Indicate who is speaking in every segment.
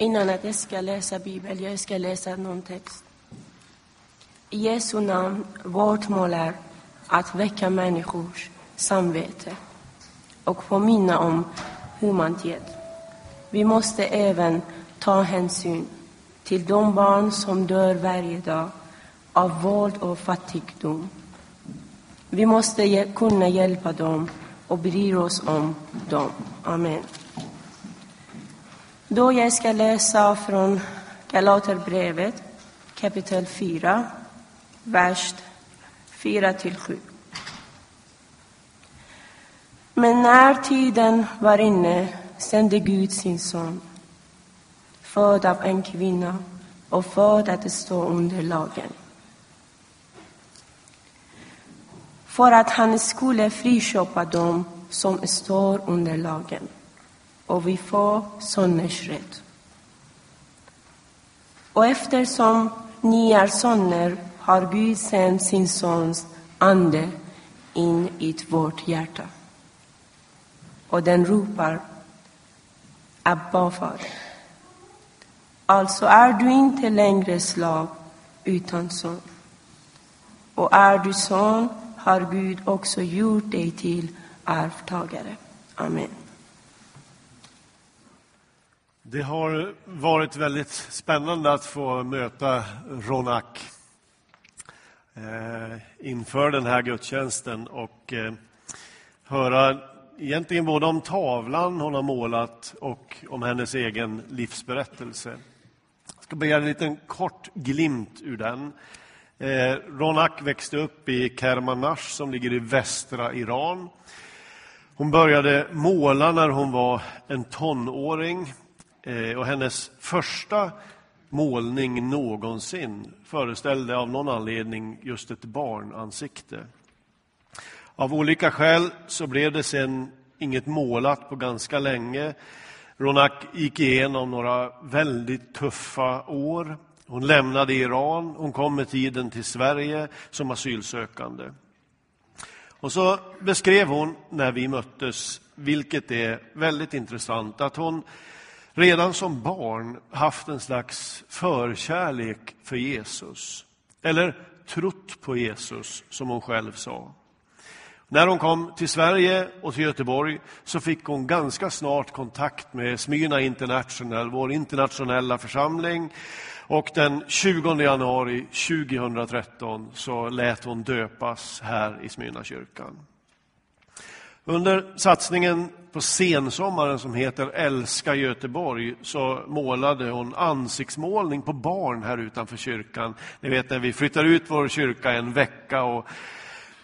Speaker 1: Innan att jag ska läsa Bibeln, jag ska läsa någon text. I Jesu namn, vårt mål är att väcka människors samvete och påminna om humanitet. Vi måste även ta hänsyn till de barn som dör varje dag av våld och fattigdom. Vi måste kunna hjälpa dem och bry oss om dem. Amen. Då jag ska läsa från Galaterbrevet kapitel 4, vers 4-7. Men när tiden var inne sände Gud sin son, född av en kvinna och född att stå under lagen. För att han skulle friköpa dem som står under lagen och vi får soners rätt. Och eftersom ni är söner har Gud sänt sin sons ande in i vårt hjärta. Och den ropar Abba, Fader. Alltså är du inte längre slav utan son. Och är du son har Gud också gjort dig till arvtagare. Amen.
Speaker 2: Det har varit väldigt spännande att få möta Ronak eh, inför den här gudstjänsten och eh, höra egentligen både om tavlan hon har målat och om hennes egen livsberättelse. Jag ska begära en liten kort glimt ur den. Eh, Ronak växte upp i Kermanash som ligger i västra Iran. Hon började måla när hon var en tonåring Eh, och hennes första målning någonsin föreställde av någon anledning just ett barnansikte. Av olika skäl så blev det sen inget målat på ganska länge. Ronak gick igenom några väldigt tuffa år. Hon lämnade Iran, hon kom med tiden till Sverige som asylsökande. Och så beskrev hon när vi möttes, vilket är väldigt intressant, att hon redan som barn haft en slags förkärlek för Jesus. Eller trott på Jesus, som hon själv sa. När hon kom till Sverige och till Göteborg så fick hon ganska snart kontakt med Smyrna International, vår internationella församling. Och den 20 januari 2013 så lät hon döpas här i Smyrna kyrkan. Under satsningen på sensommaren som heter Älska Göteborg så målade hon ansiktsmålning på barn här utanför kyrkan. Ni vet när vi flyttar ut vår kyrka en vecka och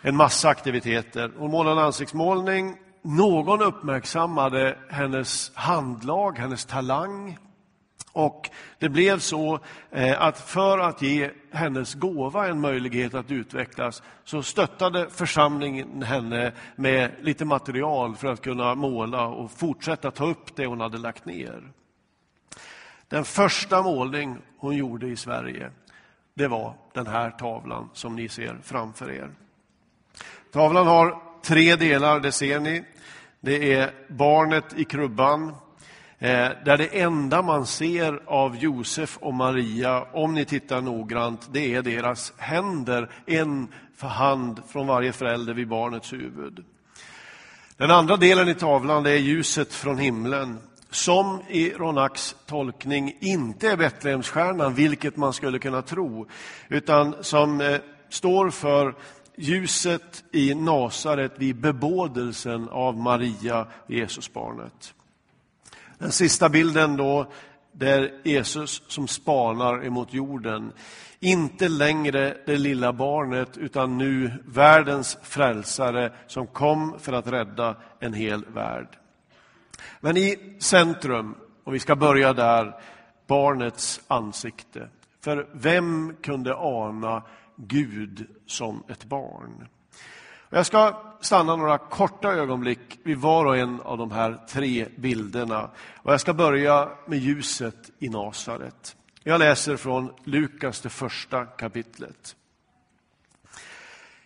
Speaker 2: en massa aktiviteter. Hon målade en ansiktsmålning. Någon uppmärksammade hennes handlag, hennes talang. Och det blev så eh, att för att ge hennes gåva en möjlighet att utvecklas så stöttade församlingen henne med lite material för att kunna måla och fortsätta ta upp det hon hade lagt ner. Den första målning hon gjorde i Sverige, det var den här tavlan som ni ser framför er. Tavlan har tre delar, det ser ni. Det är barnet i krubban, Eh, där det enda man ser av Josef och Maria, om ni tittar noggrant, det är deras händer, en för hand från varje förälder vid barnets huvud. Den andra delen i tavlan det är ljuset från himlen, som i Ronaks tolkning inte är Betlehemsstjärnan, vilket man skulle kunna tro, utan som eh, står för ljuset i Nasaret vid bebådelsen av Maria, Jesusbarnet. Den sista bilden då, där Jesus som spanar emot jorden. Inte längre det lilla barnet, utan nu världens frälsare som kom för att rädda en hel värld. Men i centrum, och vi ska börja där, barnets ansikte. För vem kunde ana Gud som ett barn? Jag ska stanna några korta ögonblick vid var och en av de här tre bilderna. Och jag ska börja med ljuset i Nasaret. Jag läser från Lukas, det första kapitlet.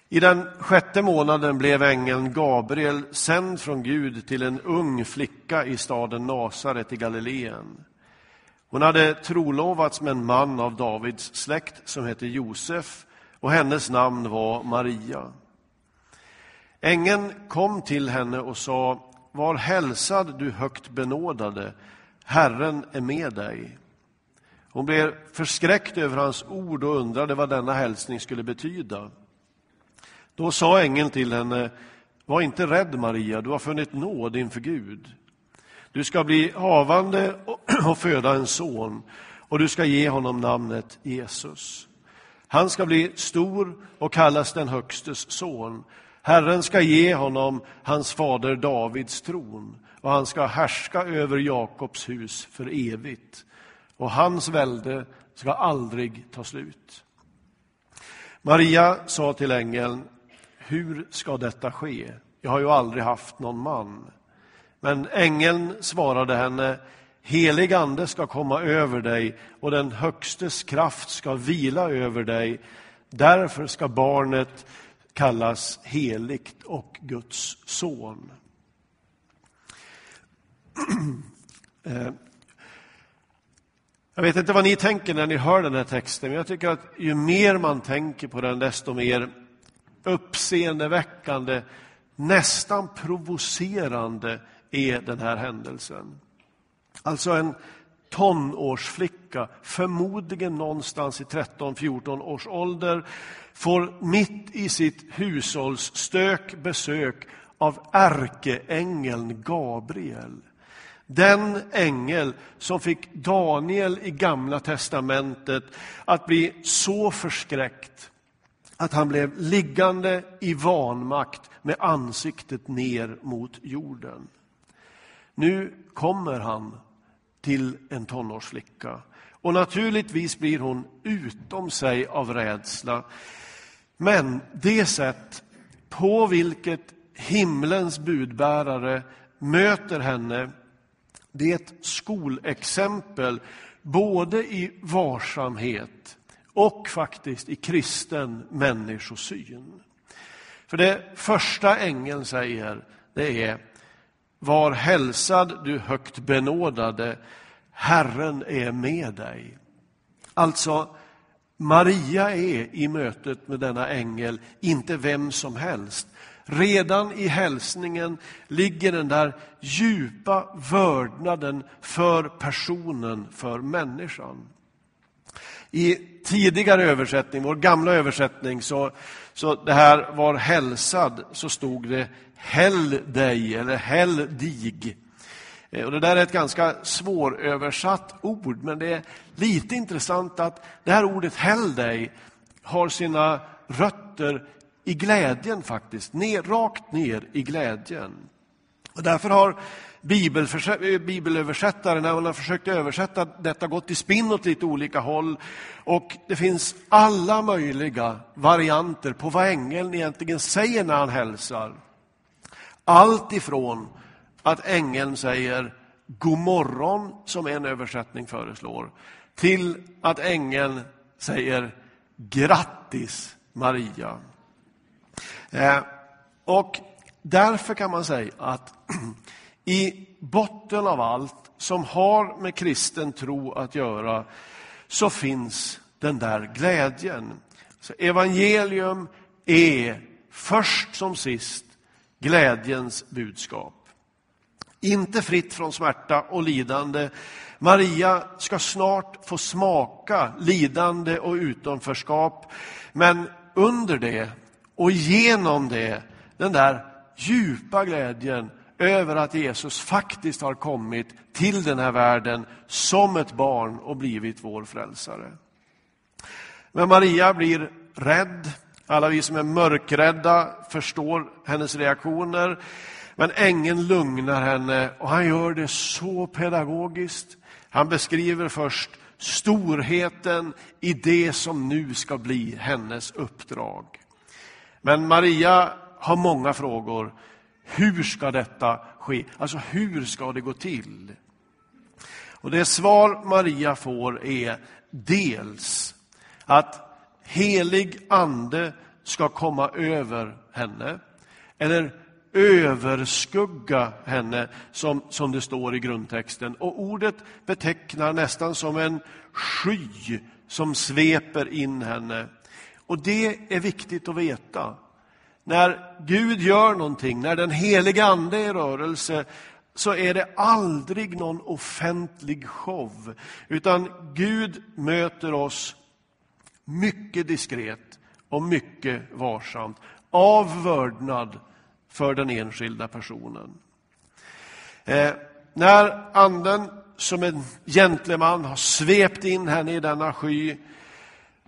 Speaker 2: I den sjätte månaden blev ängeln Gabriel sänd från Gud till en ung flicka i staden Nasaret i Galileen. Hon hade trolovats med en man av Davids släkt som hette Josef och hennes namn var Maria. Ängeln kom till henne och sa, var hälsad du högt benådade, Herren är med dig. Hon blev förskräckt över hans ord och undrade vad denna hälsning skulle betyda. Då sa ängeln till henne, var inte rädd Maria, du har funnit nåd inför Gud. Du ska bli havande och föda en son och du ska ge honom namnet Jesus. Han ska bli stor och kallas den Högstes son. Herren ska ge honom hans fader Davids tron och han ska härska över Jakobs hus för evigt och hans välde ska aldrig ta slut. Maria sa till ängeln, hur ska detta ske? Jag har ju aldrig haft någon man. Men ängeln svarade henne, helig ande ska komma över dig och den Högstes kraft ska vila över dig. Därför ska barnet kallas heligt och Guds son. Eh, jag vet inte vad ni tänker när ni hör den här texten, men jag tycker att ju mer man tänker på den, desto mer uppseendeväckande, nästan provocerande är den här händelsen. Alltså en tonårsflicka, förmodligen någonstans i 13-14 års ålder, får mitt i sitt hushållsstök besök av ärkeängeln Gabriel. Den ängel som fick Daniel i Gamla testamentet att bli så förskräckt att han blev liggande i vanmakt med ansiktet ner mot jorden. Nu kommer han till en tonårsflicka och naturligtvis blir hon utom sig av rädsla. Men det sätt på vilket himlens budbärare möter henne det är ett skolexempel både i varsamhet och faktiskt i kristen människosyn. För det första ängeln säger, det är var hälsad du högt benådade, Herren är med dig. Alltså, Maria är i mötet med denna ängel inte vem som helst. Redan i hälsningen ligger den där djupa vördnaden för personen, för människan. I tidigare översättning, vår gamla översättning, så, så det här var hälsad, så stod det häll dig eller häll dig. Eh, och det där är ett ganska svåröversatt ord, men det är lite intressant att det här ordet häll dig har sina rötter i glädjen faktiskt, ner, rakt ner i glädjen. Och därför har eh, bibelöversättare, när man har försökt översätta detta, gått i spinn åt lite olika håll. Och det finns alla möjliga varianter på vad ängeln egentligen säger när han hälsar. Allt ifrån att ängeln säger God morgon, som en översättning föreslår, till att ängeln säger Grattis Maria. Eh, och därför kan man säga att i botten av allt som har med kristen tro att göra så finns den där glädjen. Så evangelium är först som sist glädjens budskap. Inte fritt från smärta och lidande. Maria ska snart få smaka lidande och utanförskap, men under det och genom det, den där djupa glädjen över att Jesus faktiskt har kommit till den här världen som ett barn och blivit vår frälsare. Men Maria blir rädd. Alla vi som är mörkrädda förstår hennes reaktioner. Men ängeln lugnar henne och han gör det så pedagogiskt. Han beskriver först storheten i det som nu ska bli hennes uppdrag. Men Maria har många frågor. Hur ska detta ske? Alltså hur ska det gå till? Och det svar Maria får är dels att helig ande ska komma över henne. Eller överskugga henne, som, som det står i grundtexten. Och ordet betecknar nästan som en sky som sveper in henne. Och det är viktigt att veta. När Gud gör någonting, när den heliga Ande är i rörelse, så är det aldrig någon offentlig show, utan Gud möter oss mycket diskret och mycket varsamt, av vördnad för den enskilda personen. Eh, när anden som en gentleman har svept in henne i denna sky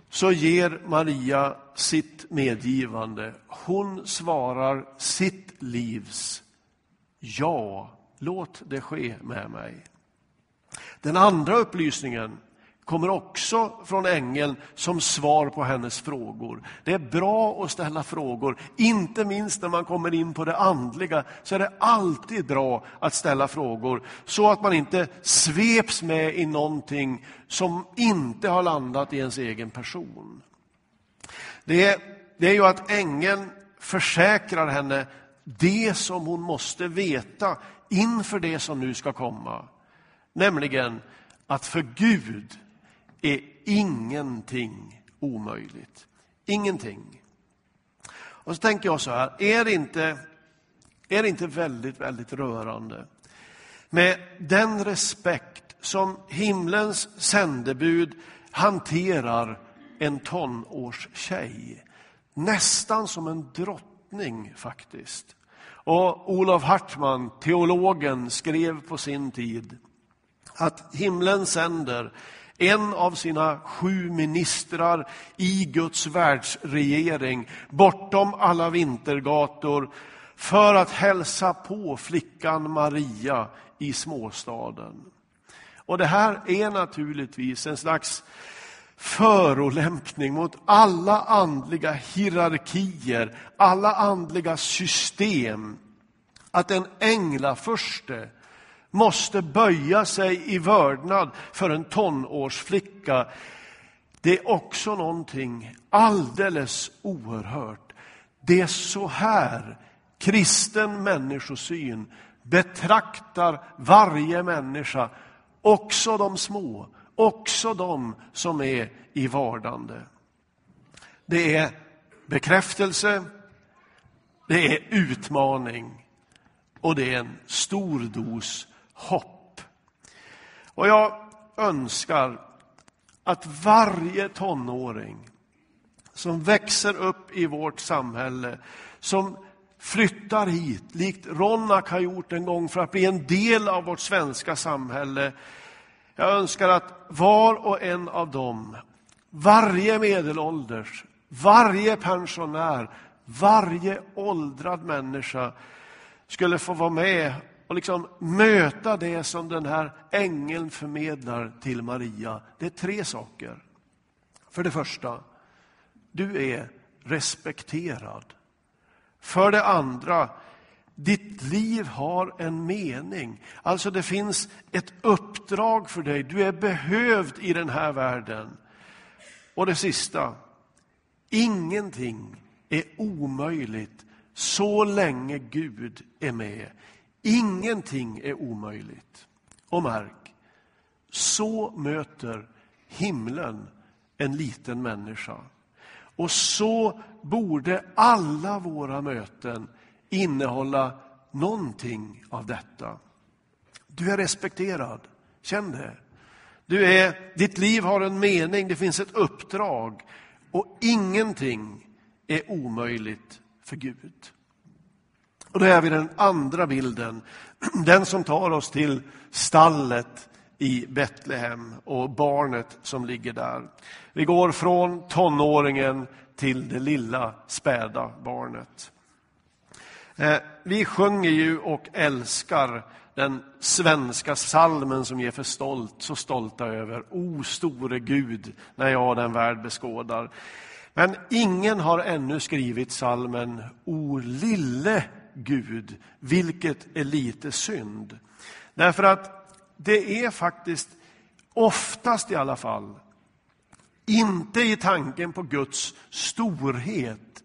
Speaker 2: så ger Maria sitt medgivande. Hon svarar sitt livs ja, låt det ske med mig. Den andra upplysningen kommer också från ängeln som svar på hennes frågor. Det är bra att ställa frågor, inte minst när man kommer in på det andliga, så är det alltid bra att ställa frågor, så att man inte sveps med i någonting som inte har landat i ens egen person. Det är, det är ju att ängeln försäkrar henne det som hon måste veta inför det som nu ska komma. Nämligen att för Gud är ingenting omöjligt. Ingenting. Och så tänker jag så här, är det inte, är det inte väldigt, väldigt rörande med den respekt som himlens sändebud hanterar en tonårstjej. Nästan som en drottning faktiskt. Och Olof Hartman, teologen, skrev på sin tid att himlen sänder en av sina sju ministrar i Guds världsregering bortom alla vintergator för att hälsa på flickan Maria i småstaden. Och det här är naturligtvis en slags förolämpning mot alla andliga hierarkier, alla andliga system. Att en änglaförste måste böja sig i vördnad för en tonårsflicka. Det är också någonting alldeles oerhört. Det är så här kristen människosyn betraktar varje människa, också de små, också de som är i vardande. Det är bekräftelse, det är utmaning och det är en stor dos hopp. Och jag önskar att varje tonåring som växer upp i vårt samhälle, som flyttar hit, likt Ronak har gjort en gång för att bli en del av vårt svenska samhälle. Jag önskar att var och en av dem, varje medelålders, varje pensionär, varje åldrad människa skulle få vara med och liksom möta det som den här ängeln förmedlar till Maria. Det är tre saker. För det första, du är respekterad. För det andra, ditt liv har en mening. Alltså det finns ett uppdrag för dig. Du är behövd i den här världen. Och det sista, ingenting är omöjligt så länge Gud är med. Ingenting är omöjligt. Och märk, så möter himlen en liten människa. Och så borde alla våra möten innehålla någonting av detta. Du är respekterad, känn det. Du är, ditt liv har en mening, det finns ett uppdrag och ingenting är omöjligt för Gud. Och då är vi den andra bilden, den som tar oss till stallet i Betlehem och barnet som ligger där. Vi går från tonåringen till det lilla späda barnet. Eh, vi sjunger ju och älskar den svenska salmen som är för stolt, så stolta över. O store Gud, när jag den värld beskådar. Men ingen har ännu skrivit salmen O lille Gud, vilket är lite synd. Därför att det är faktiskt, oftast i alla fall, inte i tanken på Guds storhet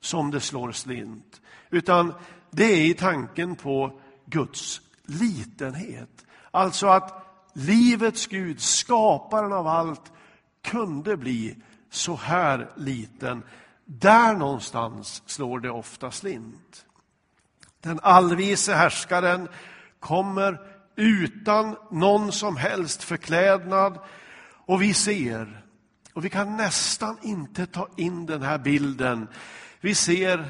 Speaker 2: som det slår slint. Utan det är i tanken på Guds litenhet. Alltså att livets Gud, skaparen av allt, kunde bli så här liten. Där någonstans slår det ofta slint. Den allvise härskaren kommer utan någon som helst förklädnad och vi ser, och vi kan nästan inte ta in den här bilden, vi ser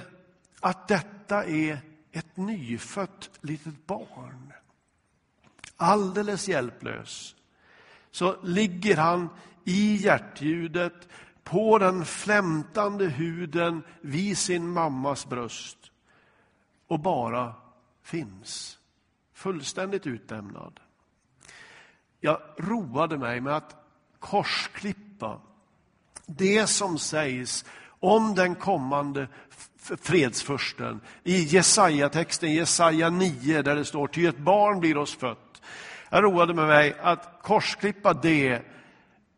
Speaker 2: att detta är ett nyfött litet barn. Alldeles hjälplös. Så ligger han i hjärtljudet på den flämtande huden vid sin mammas bröst och bara finns. Fullständigt utlämnad. Jag roade mig med att korsklippa det som sägs om den kommande fredsfursten i Jesaja-texten, Jesaja 9, där det står ty ett barn blir oss fött. Jag roade med mig att korsklippa det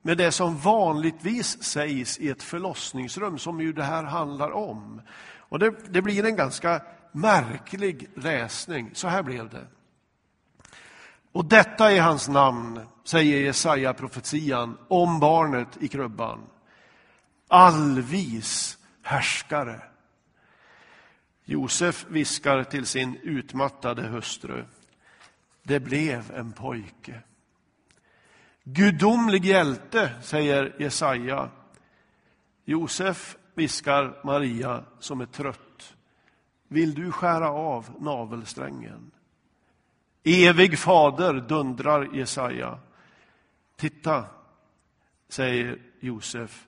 Speaker 2: med det som vanligtvis sägs i ett förlossningsrum, som ju det här handlar om. Och det, det blir en ganska märklig läsning. Så här blev det. Och detta är hans namn, säger Jesaja profetian om barnet i krubban. Allvis härskare. Josef viskar till sin utmattade hustru. Det blev en pojke. Gudomlig hjälte, säger Jesaja. Josef viskar Maria som är trött. Vill du skära av navelsträngen? Evig fader, dundrar Jesaja. Titta, säger Josef.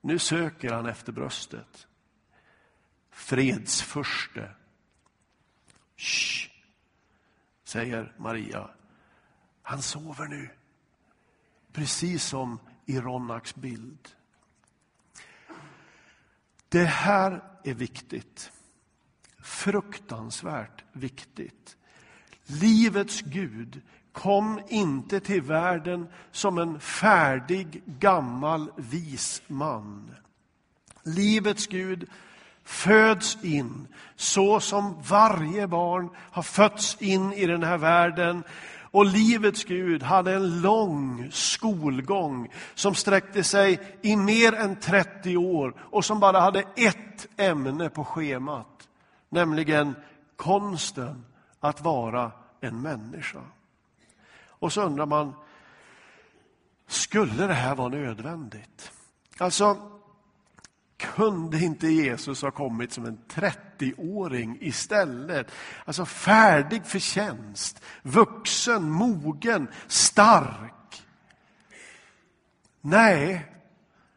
Speaker 2: Nu söker han efter bröstet. Fredsförste. Shh, säger Maria. Han sover nu. Precis som i Ronaks bild. Det här är viktigt. Fruktansvärt viktigt. Livets Gud kom inte till världen som en färdig, gammal, vis man. Livets Gud föds in så som varje barn har fötts in i den här världen. Och livets Gud hade en lång skolgång som sträckte sig i mer än 30 år och som bara hade ett ämne på schemat, nämligen konsten att vara en människa. Och så undrar man, skulle det här vara nödvändigt? Alltså, kunde inte Jesus ha kommit som en 30-åring istället? Alltså färdig för tjänst, vuxen, mogen, stark. Nej,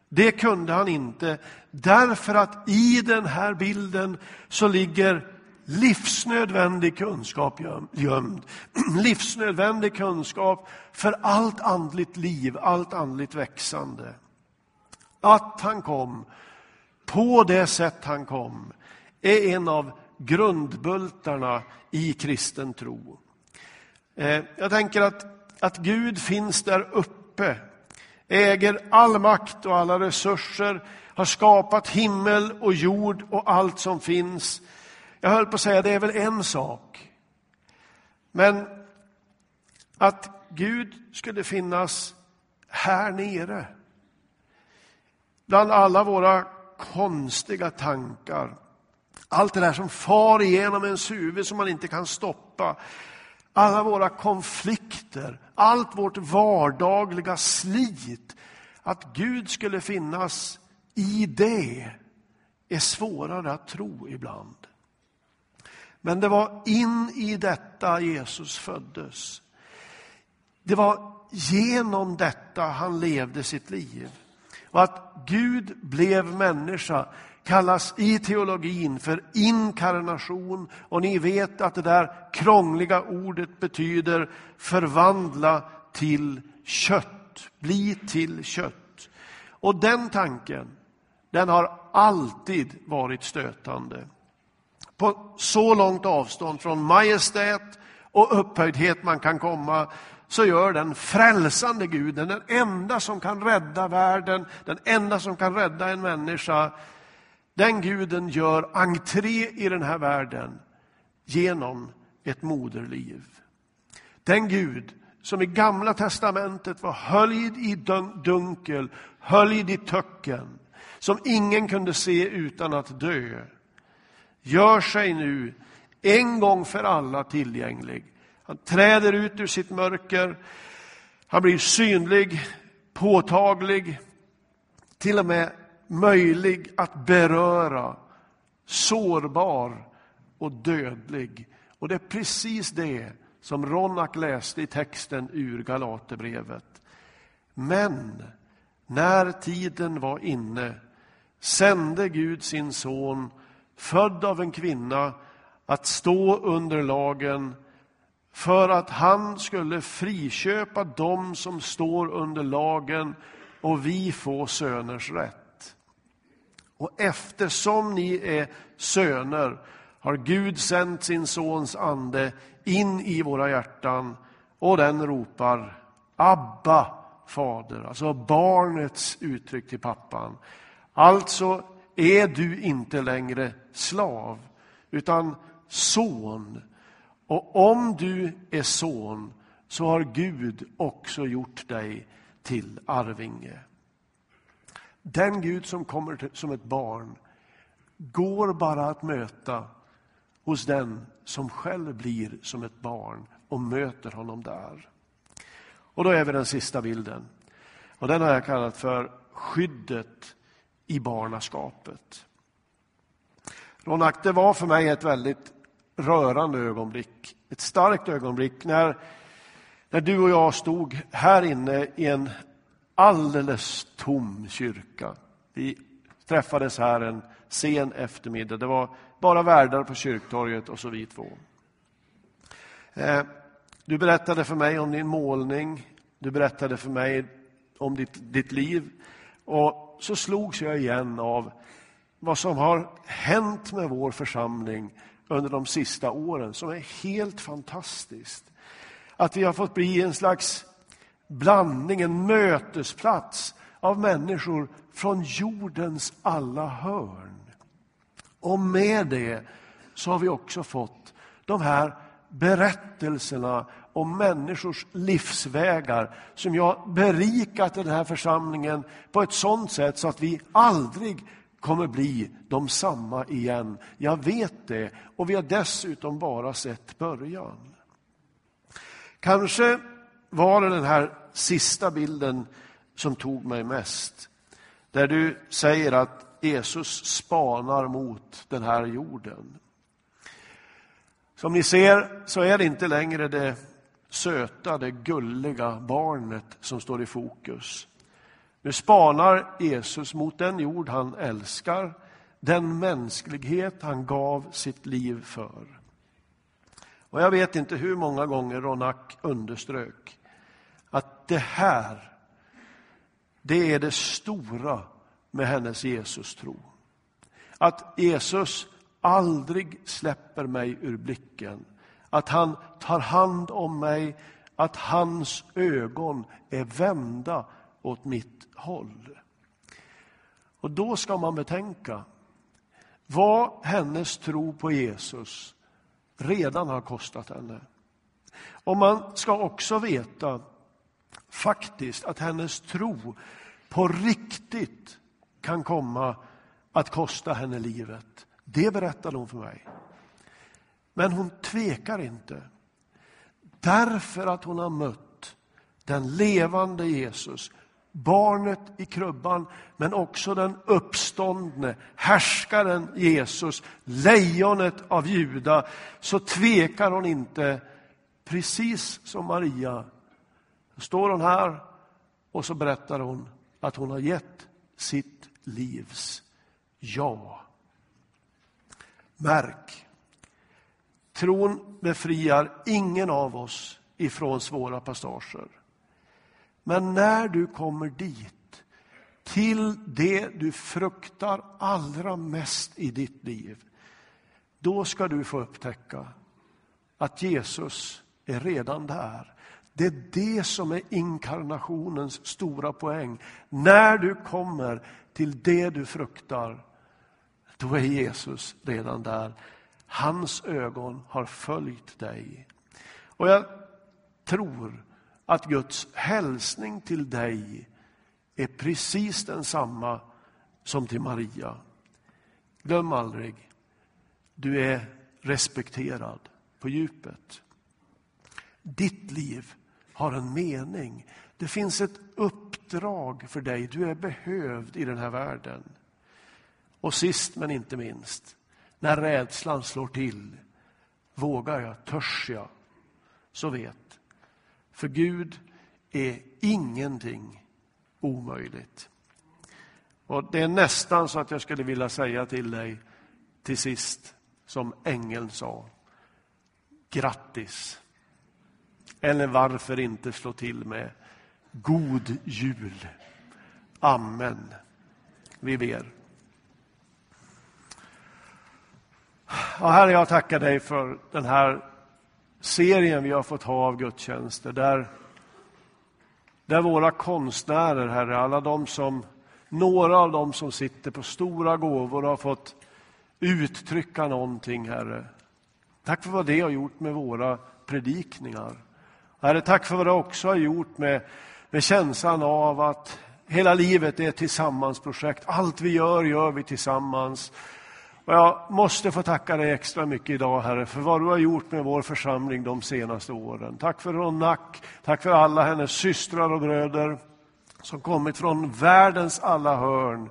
Speaker 2: det kunde han inte, därför att i den här bilden så ligger livsnödvändig kunskap gömd. Livsnödvändig kunskap för allt andligt liv, allt andligt växande. Att han kom på det sätt han kom är en av grundbultarna i kristen tro. Eh, jag tänker att, att Gud finns där uppe, äger all makt och alla resurser, har skapat himmel och jord och allt som finns. Jag höll på att säga, det är väl en sak. Men att Gud skulle finnas här nere, bland alla våra konstiga tankar. Allt det där som far igenom ens huvud som man inte kan stoppa. Alla våra konflikter, allt vårt vardagliga slit. Att Gud skulle finnas i det är svårare att tro ibland. Men det var in i detta Jesus föddes. Det var genom detta han levde sitt liv. Och att Gud blev människa kallas i teologin för inkarnation. Och ni vet att det där krångliga ordet betyder förvandla till kött, bli till kött. Och den tanken, den har alltid varit stötande. På så långt avstånd från majestät och upphöjdhet man kan komma så gör den frälsande guden, den enda som kan rädda världen, den enda som kan rädda en människa, den guden gör entré i den här världen genom ett moderliv. Den Gud som i Gamla testamentet var höljd i dunkel, höljd i töcken, som ingen kunde se utan att dö, gör sig nu en gång för alla tillgänglig. Han träder ut ur sitt mörker, han blir synlig, påtaglig, till och med möjlig att beröra, sårbar och dödlig. Och det är precis det som Ronak läste i texten ur Galaterbrevet. Men när tiden var inne sände Gud sin son, född av en kvinna, att stå under lagen för att han skulle friköpa dem som står under lagen och vi få söners rätt. Och eftersom ni är söner har Gud sänt sin sons ande in i våra hjärtan och den ropar Abba, fader, alltså barnets uttryck till pappan. Alltså är du inte längre slav, utan son. Och om du är son så har Gud också gjort dig till arvinge. Den Gud som kommer till, som ett barn går bara att möta hos den som själv blir som ett barn och möter honom där. Och då är vi den sista bilden. Och den har jag kallat för skyddet i barnaskapet. Ronak, det var för mig ett väldigt rörande ögonblick, ett starkt ögonblick när, när du och jag stod här inne i en alldeles tom kyrka. Vi träffades här en sen eftermiddag. Det var bara värdar på kyrktorget och så vi två. Eh, du berättade för mig om din målning. Du berättade för mig om ditt, ditt liv. Och så slogs jag igen av vad som har hänt med vår församling under de sista åren, som är helt fantastiskt. Att vi har fått bli en slags blandning, en mötesplats av människor från jordens alla hörn. Och med det så har vi också fått de här berättelserna om människors livsvägar som jag berikat den här församlingen på ett sådant sätt så att vi aldrig kommer bli de samma igen. Jag vet det och vi har dessutom bara sett början. Kanske var det den här sista bilden som tog mig mest. Där du säger att Jesus spanar mot den här jorden. Som ni ser så är det inte längre det söta, det gulliga barnet som står i fokus. Nu spanar Jesus mot den jord han älskar, den mänsklighet han gav sitt liv för. Och jag vet inte hur många gånger Ronak underströk att det här, det är det stora med hennes Jesus-tro. Att Jesus aldrig släpper mig ur blicken. Att han tar hand om mig, att hans ögon är vända åt mitt håll. Och då ska man betänka vad hennes tro på Jesus redan har kostat henne. Och man ska också veta faktiskt att hennes tro på riktigt kan komma att kosta henne livet. Det berättade hon för mig. Men hon tvekar inte. Därför att hon har mött den levande Jesus, barnet i krubban, men också den uppståndne, härskaren Jesus, lejonet av Juda, så tvekar hon inte, precis som Maria. Då står hon här och så berättar hon att hon har gett sitt livs ja. Märk, tron befriar ingen av oss ifrån svåra passager. Men när du kommer dit, till det du fruktar allra mest i ditt liv, då ska du få upptäcka att Jesus är redan där. Det är det som är inkarnationens stora poäng. När du kommer till det du fruktar, då är Jesus redan där. Hans ögon har följt dig. Och jag tror att Guds hälsning till dig är precis densamma som till Maria. Glöm aldrig, du är respekterad på djupet. Ditt liv har en mening. Det finns ett uppdrag för dig. Du är behövd i den här världen. Och sist men inte minst, när rädslan slår till, vågar jag, törs jag, så vet. För Gud är ingenting omöjligt. Och Det är nästan så att jag skulle vilja säga till dig till sist, som ängeln sa, grattis. Eller varför inte slå till med God jul. Amen. Vi ber. Ja, herre, jag tackar dig för den här serien vi har fått ha av gudstjänster där, där våra konstnärer, Herre, alla de som, några av dem som sitter på stora gåvor har fått uttrycka någonting, Herre. Tack för vad det har gjort med våra predikningar. Herre, tack för vad du också har gjort med, med känslan av att hela livet är ett tillsammansprojekt. Allt vi gör, gör vi tillsammans. Och jag måste få tacka dig extra mycket idag, Herre, för vad du har gjort med vår församling de senaste åren. Tack för Ronak, tack för alla hennes systrar och bröder som kommit från världens alla hörn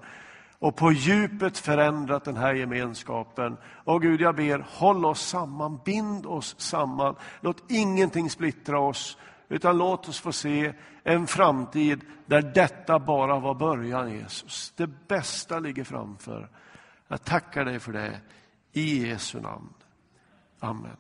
Speaker 2: och på djupet förändrat den här gemenskapen. Och Gud, jag ber, håll oss samman, bind oss samman. Låt ingenting splittra oss, utan låt oss få se en framtid där detta bara var början, Jesus. Det bästa ligger framför. Jag tackar dig för det, i Jesu namn. Amen.